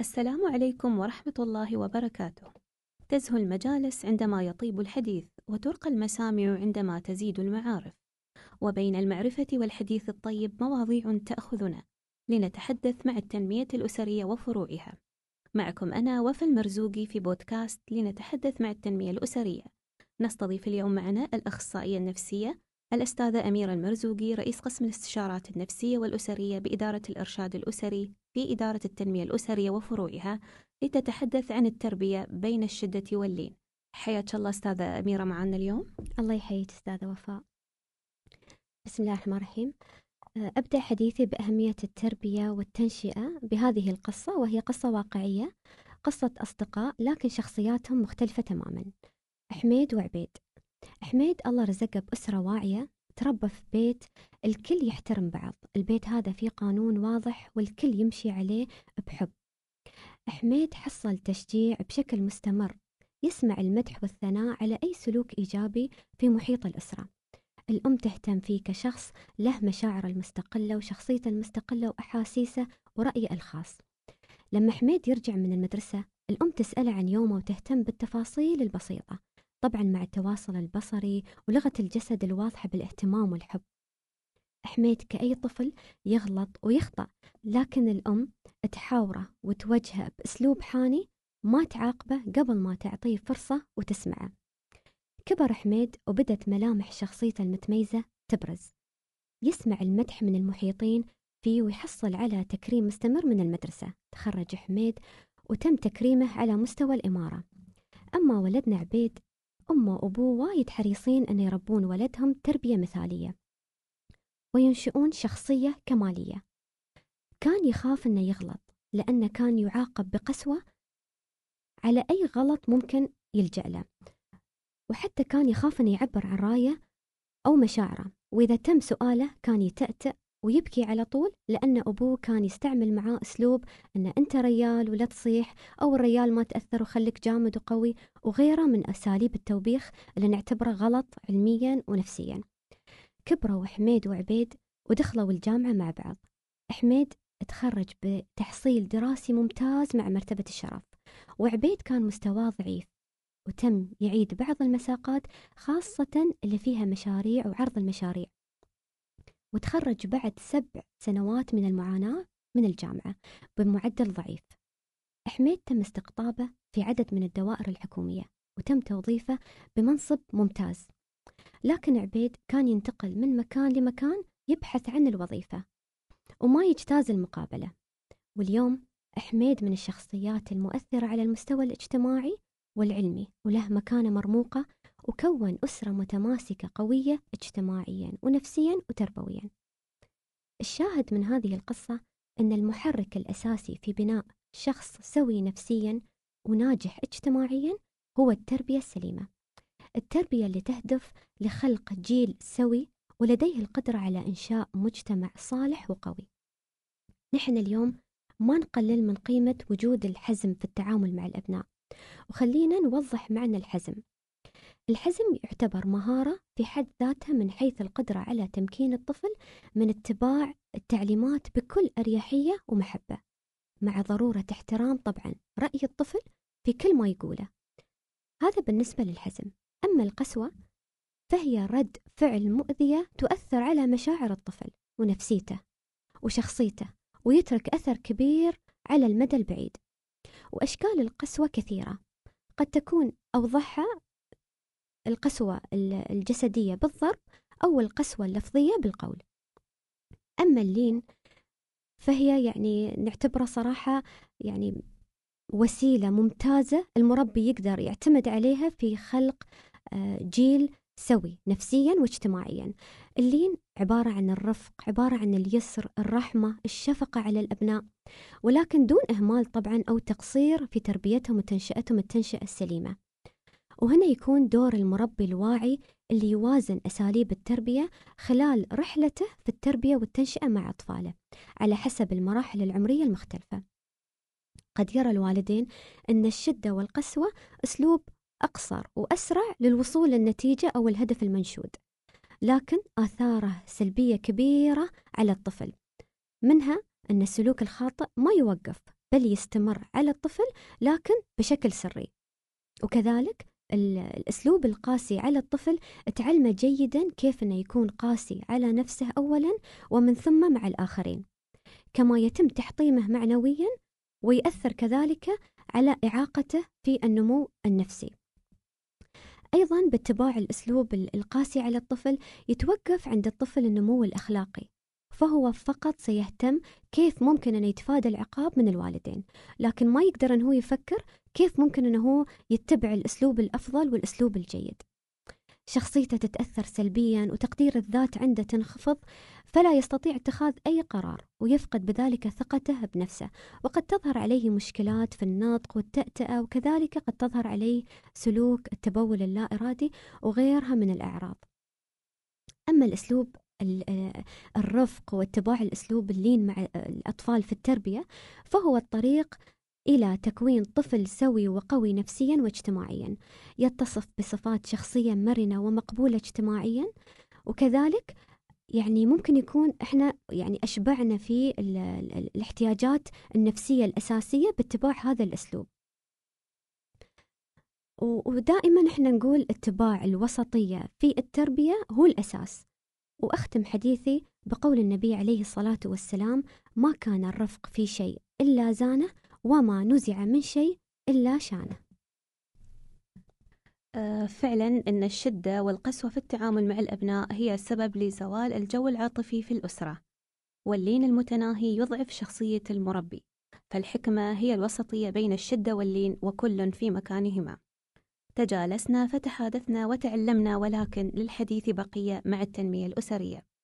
السلام عليكم ورحمة الله وبركاته. تزهو المجالس عندما يطيب الحديث، وترقى المسامع عندما تزيد المعارف. وبين المعرفة والحديث الطيب مواضيع تأخذنا لنتحدث مع التنمية الأسرية وفروعها. معكم أنا وفا المرزوقي في بودكاست لنتحدث مع التنمية الأسرية. نستضيف اليوم معنا الأخصائية النفسية الأستاذة أميرة المرزوقي رئيس قسم الاستشارات النفسية والأسرية بإدارة الإرشاد الأسري في إدارة التنمية الأسرية وفروعها لتتحدث عن التربية بين الشدة واللين. حياك الله أستاذة أميرة معنا اليوم. الله يحييك أستاذة وفاء. بسم الله الرحمن الرحيم. أبدأ حديثي بأهمية التربية والتنشئة بهذه القصة وهي قصة واقعية قصة أصدقاء لكن شخصياتهم مختلفة تماما. حميد وعبيد. حميد الله رزقه بأسرة واعية تربى في بيت الكل يحترم بعض. البيت هذا فيه قانون واضح والكل يمشي عليه بحب. حميد حصل تشجيع بشكل مستمر يسمع المدح والثناء على أي سلوك إيجابي في محيط الأسرة. الأم تهتم فيه كشخص له مشاعره المستقلة وشخصيته المستقلة وأحاسيسه ورأيه الخاص. لما حميد يرجع من المدرسة الأم تسأله عن يومه وتهتم بالتفاصيل البسيطة. طبعا مع التواصل البصري ولغة الجسد الواضحة بالاهتمام والحب. حميد كأي طفل يغلط ويخطأ لكن الأم تحاوره وتوجهه بأسلوب حاني ما تعاقبه قبل ما تعطيه فرصة وتسمعه. كبر حميد وبدت ملامح شخصيته المتميزة تبرز. يسمع المدح من المحيطين فيه ويحصل على تكريم مستمر من المدرسة. تخرج حميد وتم تكريمه على مستوى الإمارة. أما ولدنا عبيد أمه وأبوه وايد حريصين أن يربون ولدهم تربية مثالية وينشئون شخصية كمالية. كان يخاف أنه يغلط لأنه كان يعاقب بقسوة على أي غلط ممكن يلجأ له. وحتى كان يخاف أنه يعبر عن رأيه أو مشاعره وإذا تم سؤاله كان يتأتأ ويبكي على طول لأن أبوه كان يستعمل معاه أسلوب أن أنت ريال ولا تصيح أو الريال ما تأثر وخليك جامد وقوي وغيره من أساليب التوبيخ اللي نعتبره غلط علميا ونفسيا. كبروا حميد وعبيد ودخلوا الجامعة مع بعض. حميد تخرج بتحصيل دراسي ممتاز مع مرتبة الشرف وعبيد كان مستواه ضعيف وتم يعيد بعض المساقات خاصة اللي فيها مشاريع وعرض المشاريع. وتخرج بعد سبع سنوات من المعاناة من الجامعة بمعدل ضعيف. حميد تم استقطابه في عدد من الدوائر الحكومية وتم توظيفه بمنصب ممتاز. لكن عبيد كان ينتقل من مكان لمكان يبحث عن الوظيفة وما يجتاز المقابلة. واليوم حميد من الشخصيات المؤثرة على المستوى الاجتماعي والعلمي وله مكانة مرموقة وكون أسرة متماسكة قوية اجتماعيا ونفسيا وتربويا. الشاهد من هذه القصة أن المحرك الأساسي في بناء شخص سوي نفسيا وناجح اجتماعيا هو التربية السليمة. التربية اللي تهدف لخلق جيل سوي ولديه القدرة على إنشاء مجتمع صالح وقوي. نحن اليوم ما نقلل من قيمة وجود الحزم في التعامل مع الأبناء وخلينا نوضح معنى الحزم. الحزم يعتبر مهارة في حد ذاتها من حيث القدرة على تمكين الطفل من اتباع التعليمات بكل أريحية ومحبة مع ضرورة احترام طبعا رأي الطفل في كل ما يقوله. هذا بالنسبة للحزم. أما القسوة فهي رد فعل مؤذية تؤثر على مشاعر الطفل ونفسيته وشخصيته ويترك أثر كبير على المدى البعيد. وأشكال القسوة كثيرة قد تكون أوضحها القسوة الجسدية بالضرب أو القسوة اللفظية بالقول. أما اللين فهي يعني نعتبره صراحة يعني وسيلة ممتازة المربي يقدر يعتمد عليها في خلق آه، جيل سوي نفسيا واجتماعيا. اللين عبارة عن الرفق عبارة عن اليسر الرحمة الشفقة على الأبناء. ولكن دون إهمال طبعا أو تقصير في تربيتهم وتنشئتهم التنشئة السليمة. وهنا يكون دور المربي الواعي اللي يوازن أساليب التربية خلال رحلته في التربية والتنشئة مع أطفاله على حسب المراحل العمرية المختلفة. قد يرى الوالدين أن الشدة والقسوة أسلوب أقصر وأسرع للوصول للنتيجة أو الهدف المنشود لكن آثاره سلبية كبيرة على الطفل. منها أن السلوك الخاطئ ما يوقف بل يستمر على الطفل لكن بشكل سري. وكذلك الأسلوب القاسي على الطفل تعلمه جيدا كيف أنه يكون قاسي على نفسه أولا ومن ثم مع الآخرين. كما يتم تحطيمه معنويا ويأثر كذلك على إعاقته في النمو النفسي. أيضا باتباع الأسلوب القاسي على الطفل يتوقف عند الطفل النمو الأخلاقي. فهو فقط سيهتم كيف ممكن أن يتفادى العقاب من الوالدين. لكن ما يقدر أنه يفكر كيف ممكن أنه هو يتبع الأسلوب الأفضل والأسلوب الجيد. شخصيته تتأثر سلبيا وتقدير الذات عنده تنخفض فلا يستطيع اتخاذ أي قرار ويفقد بذلك ثقته بنفسه. وقد تظهر عليه مشكلات في النطق والتأتأة وكذلك قد تظهر عليه سلوك التبول اللا إرادي وغيرها من الأعراض. أما الأسلوب الرفق واتباع الأسلوب اللين مع الأطفال في التربية فهو الطريق إلى تكوين طفل سوي وقوي نفسيا واجتماعيا يتصف بصفات شخصية مرنة ومقبولة اجتماعيا وكذلك يعني ممكن يكون إحنا يعني أشبعنا في الاحتياجات النفسية الأساسية باتباع هذا الأسلوب. ودائما إحنا نقول اتباع الوسطية في التربية هو الأساس. وأختم حديثي بقول النبي عليه الصلاة والسلام: ما كان الرفق في شيء إلا زانه وما نزع من شيء إلا شانه. آه، فعلا أن الشدة والقسوة في التعامل مع الأبناء هي السبب لزوال الجو العاطفي في الأسرة واللين المتناهي يضعف شخصية المربي فالحكمة هي الوسطية بين الشدة واللين وكل في مكانهما تجالسنا فتحادثنا وتعلمنا ولكن للحديث بقية مع التنمية الأسرية.